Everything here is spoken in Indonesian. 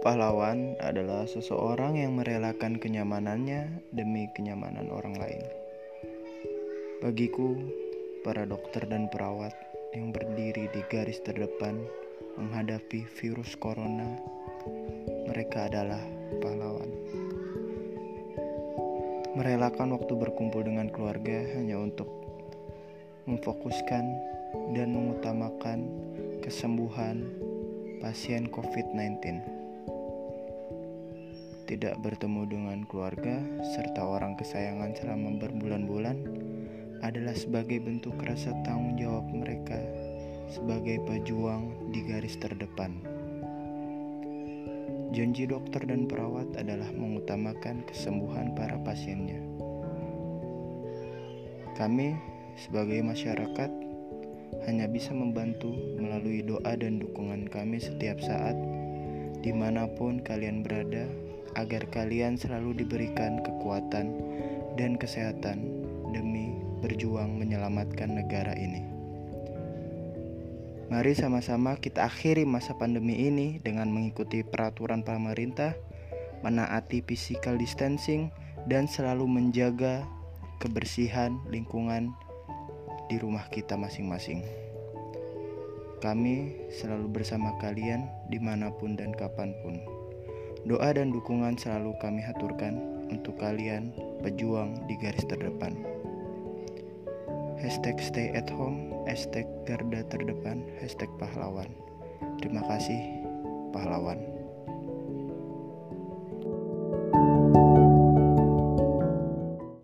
Pahlawan adalah seseorang yang merelakan kenyamanannya demi kenyamanan orang lain. Bagiku, para dokter dan perawat yang berdiri di garis terdepan menghadapi virus corona, mereka adalah pahlawan. Merelakan waktu berkumpul dengan keluarga hanya untuk memfokuskan dan mengutamakan kesembuhan pasien COVID-19. Tidak bertemu dengan keluarga serta orang kesayangan selama berbulan-bulan adalah sebagai bentuk rasa tanggung jawab mereka sebagai pejuang di garis terdepan. Janji dokter dan perawat adalah mengutamakan kesembuhan para pasiennya. Kami, sebagai masyarakat, hanya bisa membantu melalui doa dan dukungan kami setiap saat, di mana pun kalian berada, agar kalian selalu diberikan kekuatan dan kesehatan demi berjuang menyelamatkan negara ini. Mari sama-sama kita akhiri masa pandemi ini dengan mengikuti peraturan pemerintah, menaati physical distancing, dan selalu menjaga kebersihan lingkungan di rumah kita masing-masing. Kami selalu bersama kalian di mana pun dan kapan pun. Doa dan dukungan selalu kami haturkan untuk kalian pejuang di garis terdepan. Hashtag stay at home, hashtag garda terdepan, hashtag pahlawan. Terima kasih pahlawan.